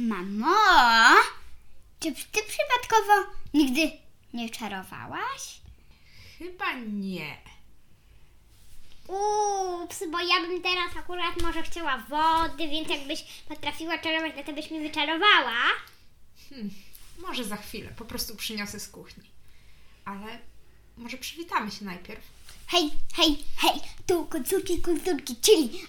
Mamo, czy ty przypadkowo nigdy nie czarowałaś? Chyba nie. Ups, bo ja bym teraz akurat może chciała wody, więc jakbyś potrafiła czarować, no to byś mi wyczarowała. Hmm, może za chwilę, po prostu przyniosę z kuchni. Ale może przywitamy się najpierw. Hej, hej, hej, tu kulturki, kulturki, czyli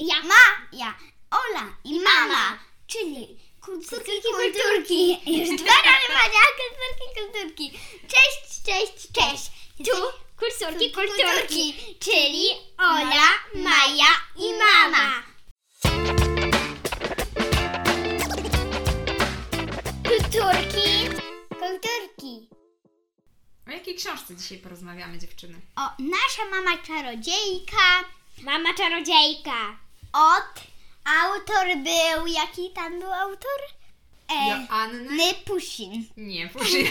Ja. ma, ja, Ola i mama, czyli kulturki, kulturki. Już dwa razy Mania, kulturki, kulturki. Cześć, cześć, cześć. Tu Kulturki, kulturki, kulturki, czyli Ola, Maja i mama. Kulturki, kulturki. O jakiej książce dzisiaj porozmawiamy, dziewczyny? O, nasza mama czarodziejka. Mama czarodziejka. Od autor był, jaki tam był autor? E, Joanny? Ny Pusin. Nie, Puszyn.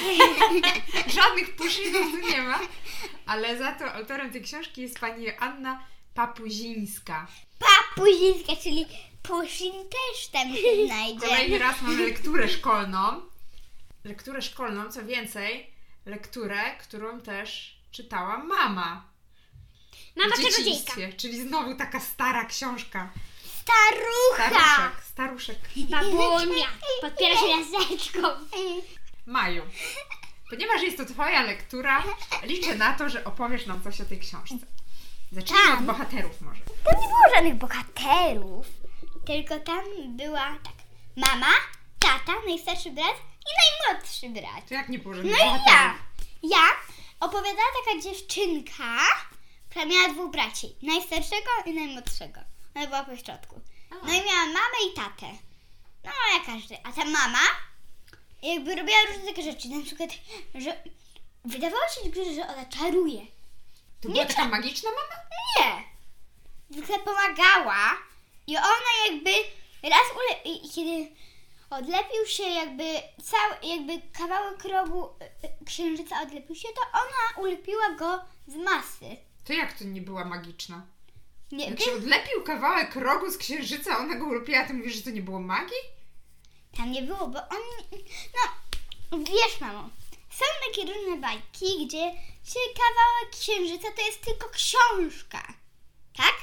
Żadnych Puszynów tu nie ma. Ale za to autorem tej książki jest pani Anna Papuzińska. Papuzińska, czyli Pusin też tam się znajdzie. Kolejny raz mamy lekturę szkolną. Lekturę szkolną, co więcej, lekturę, którą też czytała mama. Mama w dzieciństwie, czyli znowu taka stara książka. Starucha. Staruszek, staruszek. Babunia. Podpiera się laseczką. Maju. Ponieważ jest to Twoja lektura, liczę na to, że opowiesz nam coś o tej książce. Zacznijmy Tam. od bohaterów może. Tam nie było żadnych bohaterów, tylko tam była tak, mama, tata, najstarszy brat i najmłodszy brat. To jak nie było żadnych No i ja. bohaterów? Ja opowiadała taka dziewczynka, która miała dwóch braci, najstarszego i najmłodszego. Ona była po środku. No i miała mamę i tatę. No jak każdy. A ta mama jakby robiła różne takie rzeczy. Na przykład, że wydawało się że ona czaruje. To była taka magiczna mama? Nie. Zwykle pomagała i ona jakby raz ule... i kiedy odlepił się jakby cały, jakby kawałek rogu y, y, księżyca odlepił się, to ona ulepiła go z masy. To jak to nie była magiczna? Nie Jak wiem, się odlepił kawałek rogu z księżyca, ona go ulepiła, ty mówisz, że to nie było magii? tam nie było, bo on... No, wiesz mamo, są takie różne bajki, gdzie się kawałek księżyca to jest tylko książka. Tak?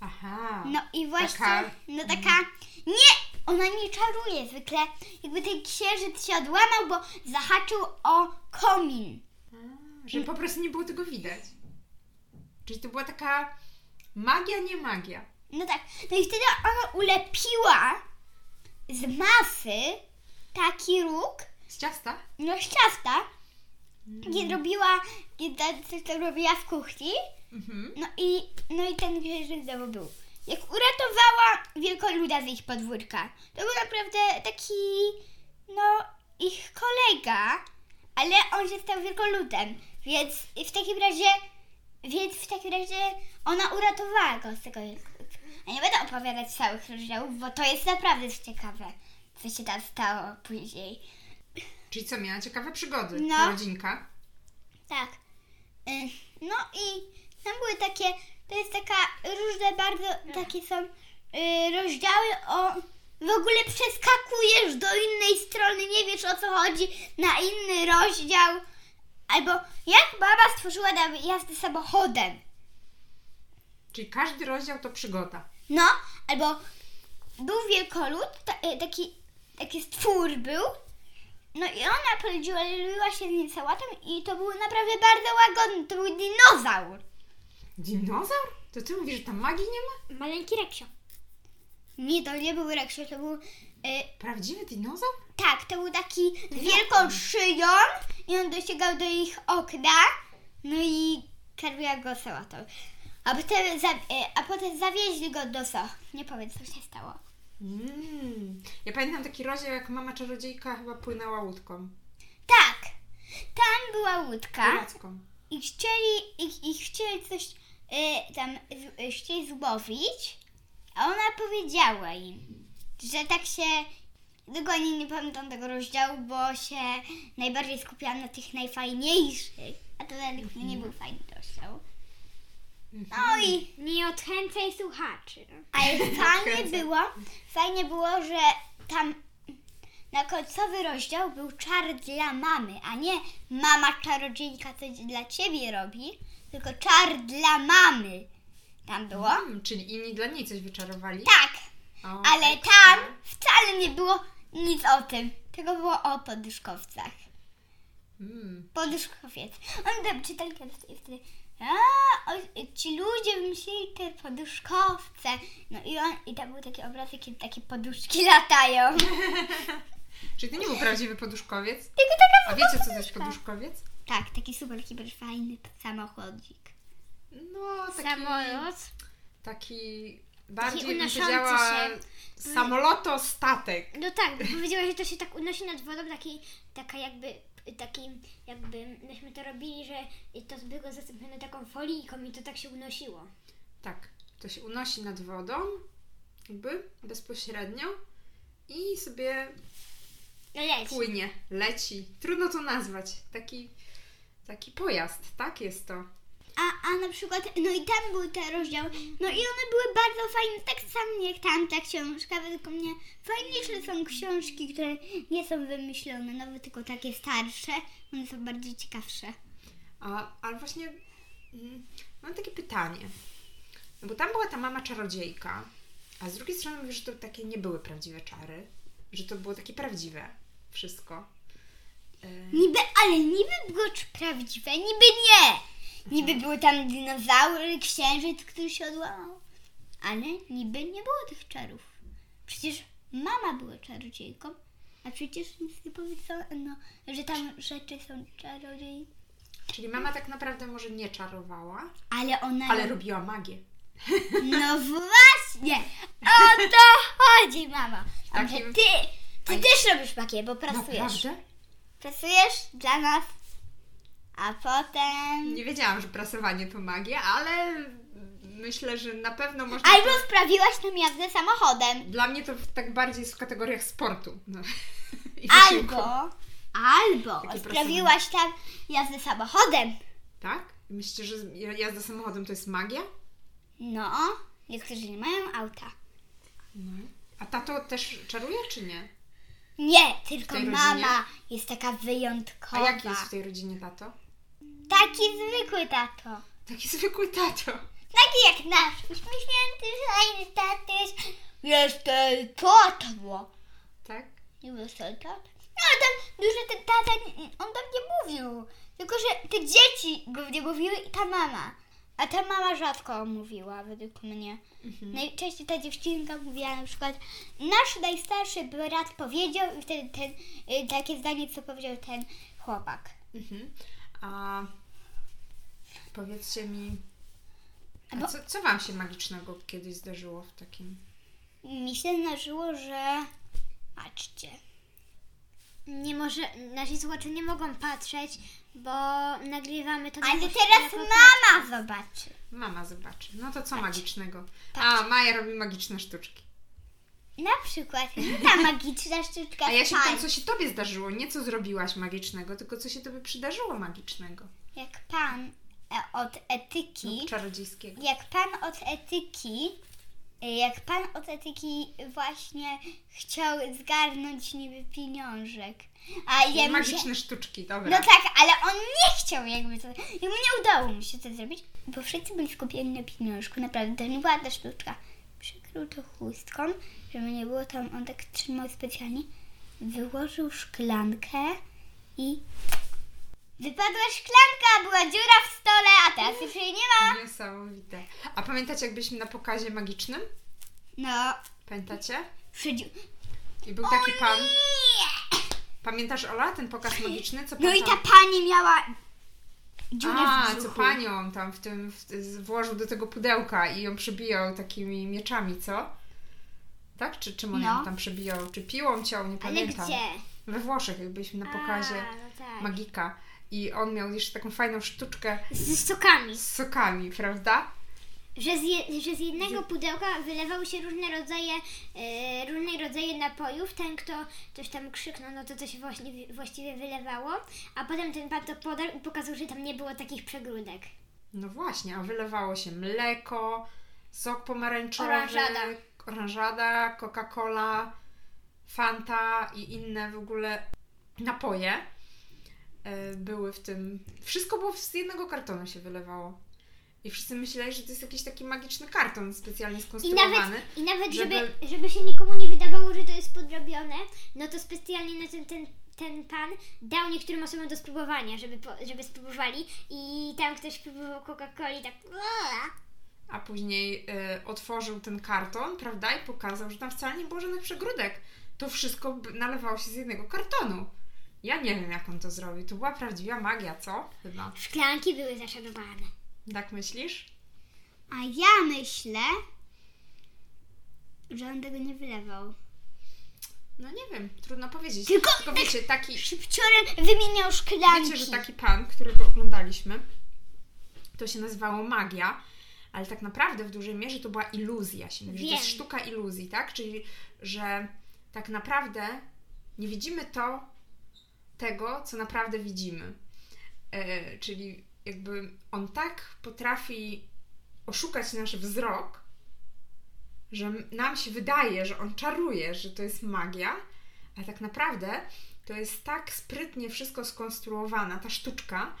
Aha. No i właśnie, Taka- no taka, nie, ona nie czaruje zwykle, jakby ten księżyc się odłamał, bo zahaczył o komin. A, Że po prostu nie było tego widać. Czyli to była taka magia, nie magia. No tak, no i wtedy ona ulepiła z masy taki róg, Z ciasta? no z ciasta, kiedy robiła, kiedy coś tam robiła w kuchni, Mhm. no i, no i ten księżyc znowu był. Jak uratowała wielkoluda z ich podwórka. To był naprawdę taki, no, ich kolega, ale on się stał wielkoludem, więc w takim razie, więc w takim razie ona uratowała go z tego wielkoludu. A nie będę opowiadać całych rozdziałów, bo to jest naprawdę ciekawe, co się tam stało później. Czyli co, miała ciekawe przygody. No. ta rodzinka. Tak. Y, No i tam były takie, to jest taka różne bardzo takie są y, rozdziały o w ogóle przeskakujesz do innej strony, nie wiesz o co chodzi, na inny rozdział. Albo jak baba stworzyła na jazdę samochodem. Czyli każdy rozdział to przygoda. No, albo był wielkolud, y, taki, taki stwór był. No i ona podzieliła się z nim sałatą i to był naprawdę bardzo łagodny, to był dinozaur. Dinozaur? To ty mówisz, że tam magii nie ma? Maleńki reksio. Nie, to nie był reksio, to był... Y, Prawdziwy dinozaur? tak, to był taki z wielką szyją i on dosięgał do ich okna, no i karmiła go sałatą. A potem, za, y, a potem zawieźli go do Soch. Nie powiem, co się stało. Mm. Ja pamiętam taki rozdział, jak mama czarodziejka chyba płynęła łódką. Tak, tam była łódka. Piracką. i chcieli, i, i chcieli coś y, tam y, chcieli złowić, a ona powiedziała im, że tak się dokładnie nie pamiętam tego rozdziału, bo się najbardziej skupiałam na tych najfajniejszych, a to według mnie nie był fajny rozdział. No i Nie odchęcaj słuchaczy. ale fajnie było, fajnie było, że tam na końcowy rozdział był czar dla mamy, a nie mama czarodziejka coś dla ciebie robi, tylko czar dla mamy. Tam było? Hmm, czyli inni dla niej coś wyczarowali? Tak, O, ale ekstra. tam wcale nie było nic o tym. Tylko było o poduszkowcach. Mm. Poduszkowiec. On tam czytali kiedyś i wtedy a, o, ci ludzie wymyślili te poduszkowce. No i on, i tam był taki obrazek, kiedy takie poduszki latają. Czyli to nie był prawdziwy poduszkowiec? Tylko taka A wiecie, co to jest poduszkowiec? Tak, taki super, hiper fajny samochodzik. No, taki... Samolot. Taki bardziej bym unoszący powiedziała się. samoloto statek. No tak, bo powiedziałaś, że to się tak unosi nad wodą, taki, taka jakby, taki jakby, myśmy to robili, że to było zastąpione taką folijką i to tak się unosiło. Tak, to się unosi nad wodą, jakby bezpośrednio i sobie Leci. płynie, leci. Trudno to nazwać. Taki, taki pojazd, tak jest to. A, a na przykład, no i tam był ten rozdział, no i one były bardzo fajne, tak samo jak tamta książka, tylko mnie fajniejsze są książki, które nie są wymyślone, nowe, tylko takie starsze, one są bardziej ciekawsze. A, ale właśnie mm, mam takie pytanie. No bo tam była ta mama czarodziejka, a z drugiej strony mówisz, że to takie nie były prawdziwe czary, że to było takie prawdziwe wszystko. E, Niby, ale niby było prawdziwe, niby nie. Niby były tam dinozaury, księżyc, który się odłamał. Ale niby nie było tych czarów. Przecież mama była czarodziejką, a przecież nic nie powiedziano, że tam rzeczy są czarodziej. Czyli mama tak naprawdę może nie czarowała, Ale ona... ale robiła magię. No właśnie! O to chodzi, mama. Takim- ty, ty też robisz magię, bo pracujesz. Naprawdę? Pracujesz dla nas, a potem... Nie wiedziałam, że prasowanie to magia, ale myślę, że na pewno można... Albo to... sprawiłaś nam jazdę samochodem. Dla mnie to tak bardziej jest w kategoriach sportu. No. Albo, albo Takie sprawiłaś tam jazdę samochodem. Tak? Myślicie, że jazda samochodem to jest magia? No, niektórzy nie mają auta. No. A tato też czaruje, czy nie? Nie, tylko mama rodzinie? jest taka A wyjątkowa. jaki jest w tej rodzinie tato? Taki zwykły tato. Taki zwykły tato. Taki jak nasz uśmiechnięty, fajny tatuś. Jestem tatło. Tak? Nie był to tata? No ale tam dużo ten tata, on tam nie mówił. Tylko, że te dzieci go nie mówiły i ta mama. A ta mama rzadko mówiła według mnie. Mhm. Najczęściej ta dziewczynka mówiła na przykład nasz najstarszy brat powiedział i wtedy ten, y, takie zdanie, co powiedział ten chłopak. Mhm. A powiedzcie mi, a Bo- co, co Wam się magicznego kiedyś zdarzyło w takim... Mi się zdarzyło, że patrzcie. Nie może, nasi słuchacze nie mogą patrzeć, bo nagrywamy to Ale teraz mama zobaczy. Mama zobaczy. No to co magicznego? Patrz. A, Maja robi magiczne sztuczki. Na przykład ta magiczna sztuczka A ja się pytam, co się Tobie zdarzyło? Nie co zrobiłaś magicznego, tylko co się Tobie przydarzyło magicznego. Jak pan e, od etyki, Lub czarodziejskiego. jak pan od etyki, e, jak pan od etyki właśnie chciał zgarnąć niby pieniążek. A ja mu się, Magiczne sztuczki, dobra. No tak, ale on nie chciał jakby to, jakby nie udało mu się to zrobić, bo wszyscy byli skupieni na pieniążku, naprawdę, to nie była ta sztuczka. Przykrył to chustką, żeby nie było tam, on tak trzymał specjalnie, wyłożył szklankę i wypadła szklanka, była dziura w stole, a teraz już jej nie ma. Niesamowite. A pamiętacie, jak byliśmy na pokazie magicznym? No, Pamiętacie? przydziu... I był taki pan. Nie! Pamiętasz, Ola, ten pokaz magiczny? Co No pan i ta tam... pani miała dziurę A, w co panią tam w tym w, włożył do tego pudełka i ją przebijał takimi mieczami, co? Tak? Czy czym on No. ją tam przebijał? Czy piłą ciął? Nie Ale pamiętam. gdzie? We Włoszech, jak byliśmy na pokazie A, no tak. magika. I on miał jeszcze taką fajną sztuczkę Z sokami. z sokami, prawda? Że z, je, że z jednego pudełka wylewały się różne rodzaje, e, różne rodzaje napojów. Ten, kto coś tam krzyknął, no to to się właśnie, właściwie wylewało. A potem ten pan to podał i pokazał, że tam nie było takich przegródek. No właśnie, a wylewało się mleko, sok pomarańczowy, Oranżada. oranżada, Coca-Cola. Fanta i inne w ogóle napoje e, były w tym. Wszystko było z jednego kartonu się wylewało. I wszyscy myśleli, że to jest jakiś taki magiczny karton specjalnie I skonstruowany. nawet, i nawet żeby... żeby- Żeby, się nikomu nie wydawało, że to jest podrobione, no to specjalnie na ten, ten, ten pan dał niektórym osobom do spróbowania, żeby, po, żeby spróbowali i tam ktoś próbował Coca-Coli tak A później e, otworzył ten karton, prawda? I pokazał, że tam wcale nie było żadnych przegródek. To wszystko nalewało się z jednego kartonu. Ja nie wiem, jak on to zrobił. To była prawdziwa magia, co? Chyba. szklanki były zaczarowane. Tak myślisz? A ja myślę, że on tego nie wylewał. No nie wiem, trudno powiedzieć. Tylko Tylko wiecie, taki, Szybciorem wymieniał szklanki. wiecie, że taki pan, którego oglądaliśmy, to się nazywało magia, ale tak naprawdę w dużej mierze to była iluzja. Się mówi, że to jest sztuka iluzji, tak? Czyli, że tak naprawdę nie widzimy to, tego, co naprawdę widzimy. E, czyli jakby on tak potrafi oszukać nasz wzrok, że nam się wydaje, że on czaruje, że to jest magia, ale tak naprawdę to jest tak sprytnie wszystko skonstruowana, ta sztuczka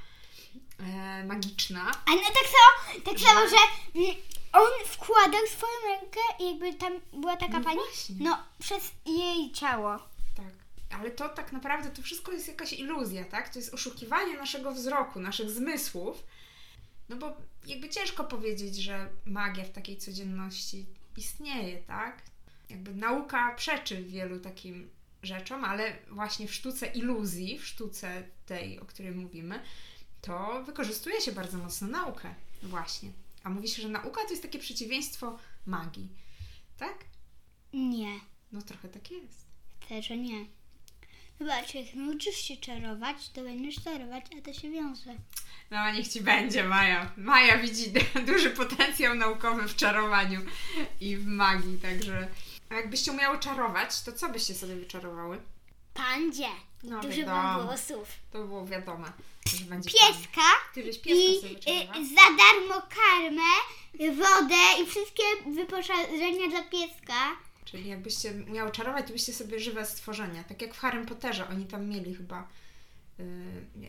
e, magiczna. A no tak samo, tak samo, że mm, on wkładał swoją rękę i jakby tam była taka No pani, właśnie. no przez jej ciało. Ale to tak naprawdę to wszystko jest jakaś iluzja, tak? To jest oszukiwanie naszego wzroku, naszych zmysłów. No bo jakby ciężko powiedzieć, że magia w takiej codzienności istnieje, tak? Jakby nauka przeczy wielu takim rzeczom, ale właśnie w sztuce iluzji, w sztuce tej, o której mówimy, to wykorzystuje się bardzo mocno naukę. Właśnie. A mówi się, że nauka to jest takie przeciwieństwo magii. Tak? Nie, No trochę tak jest. chcę, że Zobacz, jak nauczysz się czarować, to będziesz czarować, a to się wiąże. No, niech ci będzie, Maja. Maja widzi duży potencjał naukowy w czarowaniu i w magii, także. A jakbyście umiały czarować, to co byście sobie wyczarowały? Pandzie. No, Dużo wiadomo. mam włosów. To było wiadome, że będzie. Pieska Ty byś i pieska sobie y, wyczarowała? za darmo karmę, wodę i wszystkie wyposażenia dla pieska. Czyli jakbyście miały czarować, to byście sobie żywe stworzenia. Tak jak w Harrym Potterze, oni tam mieli chyba y,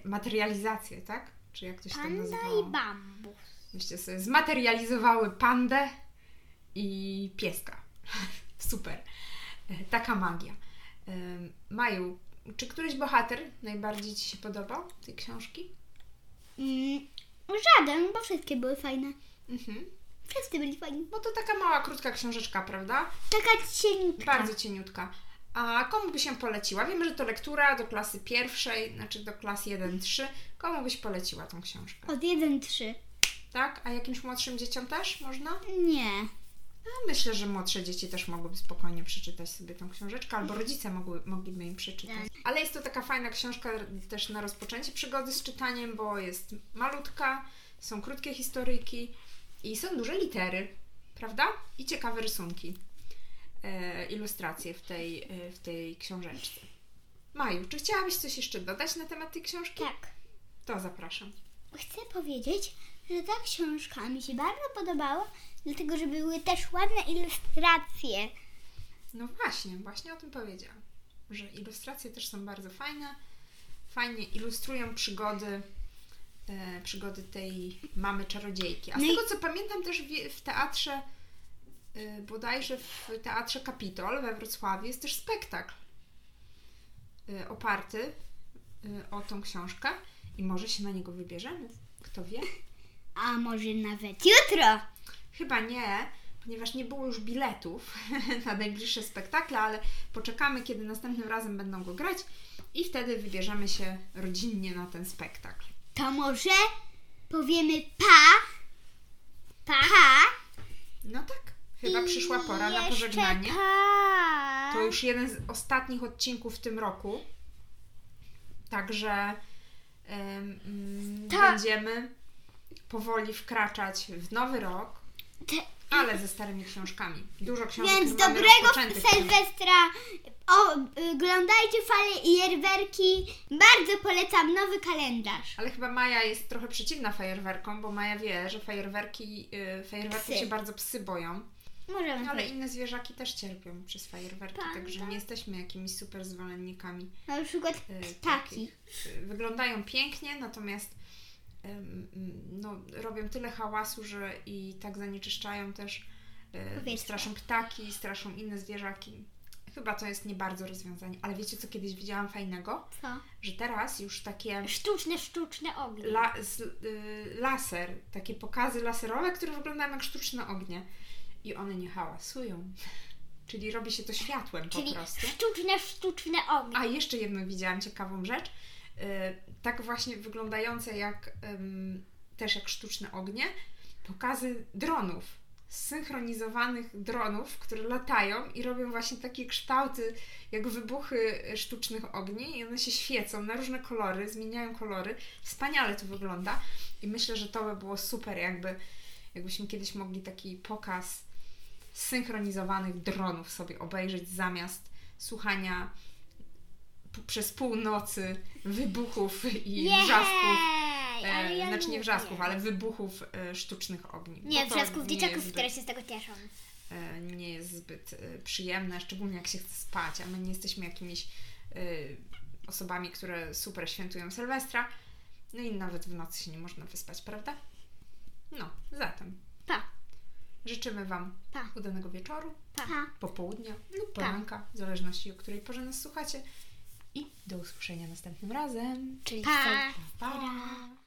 materializację, tak? Czy jak to się tam Panda nazywało? i bambus. Byście sobie zmaterializowały pandę i pieska. Super. Taka magia. Em, Maju, czy któryś bohater najbardziej Ci się podobał tej książki? Mm, żaden, bo wszystkie były fajne. Mhm. Wszyscy byli fajni. No to taka mała, krótka książeczka, prawda? Taka cieniutka. Bardzo cieniutka. A komu by się poleciła? Wiemy, że to lektura do klasy pierwszej, znaczy do klas 1-3. Komu byś poleciła tą książkę? Od 1-3. Tak? A jakimś młodszym dzieciom też można? Nie. No, myślę, że młodsze dzieci też mogłyby spokojnie przeczytać sobie tą książeczkę, albo rodzice mogły, mogliby im przeczytać. Ale jest to taka fajna książka też na rozpoczęcie przygody z czytaniem, bo jest malutka, są krótkie historyjki i są duże litery, prawda? I ciekawe rysunki, e, ilustracje w tej, e, w tej książeczce. Maju, czy chciałabyś coś jeszcze dodać na temat tej książki? Tak. To zapraszam. Chcę powiedzieć, że ta książka mi się bardzo podobała, dlatego że były też ładne ilustracje. No właśnie, właśnie o tym powiedziałam, że ilustracje też są bardzo fajne, fajnie ilustrują przygody, e, przygody tej mamy czarodziejki. A z No i- tego co pamiętam też w, w teatrze, e, bodajże w teatrze Kapitol we Wrocławiu jest też spektakl e, oparty e, o tą książkę i może się na niego wybierzemy, kto wie. A może nawet jutro. Chyba nie, ponieważ nie było już biletów na najbliższe spektakle, ale poczekamy, kiedy następnym razem będą go grać i wtedy wybierzemy się rodzinnie na ten spektakl. To może powiemy pa, Pa. pa. No tak, chyba i przyszła pora na pożegnanie. Pa. To już jeden z ostatnich odcinków w tym roku. Także mm, To- będziemy powoli wkraczać w nowy rok, ale ze starymi książkami. Dużo książek Więc mamy dobrego. Sylwestra. O, y, oglądajcie fale i jerwerki. Bardzo polecam nowy kalendarz. Ale chyba Maja jest trochę przeciwna fajerwerkom, bo Maja wie, że fajerwerki, yy, fajerwerków Psy. się bardzo psy boją. Możemy. No, ale inne zwierzaki też cierpią przez fajerwerki, Panda. także nie jesteśmy jakimiś super zwolennikami Na przykład e, ptaki. takich. E, Wyglądają pięknie, natomiast no, robią tyle hałasu, że i tak zanieczyszczają też, e, Powietrze. straszą ptaki, straszą inne zwierzaki. Chyba to jest nie bardzo rozwiązanie, ale wiecie co kiedyś widziałam fajnego? Co? Że teraz już takie Sztuczne, sztuczne ognie. la, z, y, laser, takie pokazy laserowe, które wyglądają jak sztuczne ognie i one nie hałasują. Czyli robi się to światłem Czyli po prostu. sztuczne, sztuczne ognie. A jeszcze jedną widziałam ciekawą rzecz. Y, tak właśnie wyglądające jak też jak sztuczne ognie. Pokazy dronów. Zsynchronizowanych dronów, które latają i robią właśnie takie kształty, jak wybuchy sztucznych ogni, i one się świecą na różne kolory, zmieniają kolory. Wspaniale to wygląda i myślę, że to by było super, jakby, jakbyśmy kiedyś mogli taki pokaz zsynchronizowanych dronów sobie obejrzeć zamiast słuchania przez północy wybuchów i Jej, wrzasków. E, ja znaczy nie wrzasków, ale wybuchów e, sztucznych ogni. Nie, wrzasków nie dzieciaków, jest które zbyt, się z tego cieszą. e, nie jest zbyt e, przyjemne, szczególnie jak się chce spać, a my nie jesteśmy jakimiś e, osobami, które super świętują Sylwestra. No i nawet w nocy się nie można wyspać, prawda? No, zatem Pa, życzymy Wam pa, udanego wieczoru, pa. popołudnia lub poranka, w zależności o której porze nas słuchacie. I do usłyszenia następnym razem. Czyli Pa. Pa!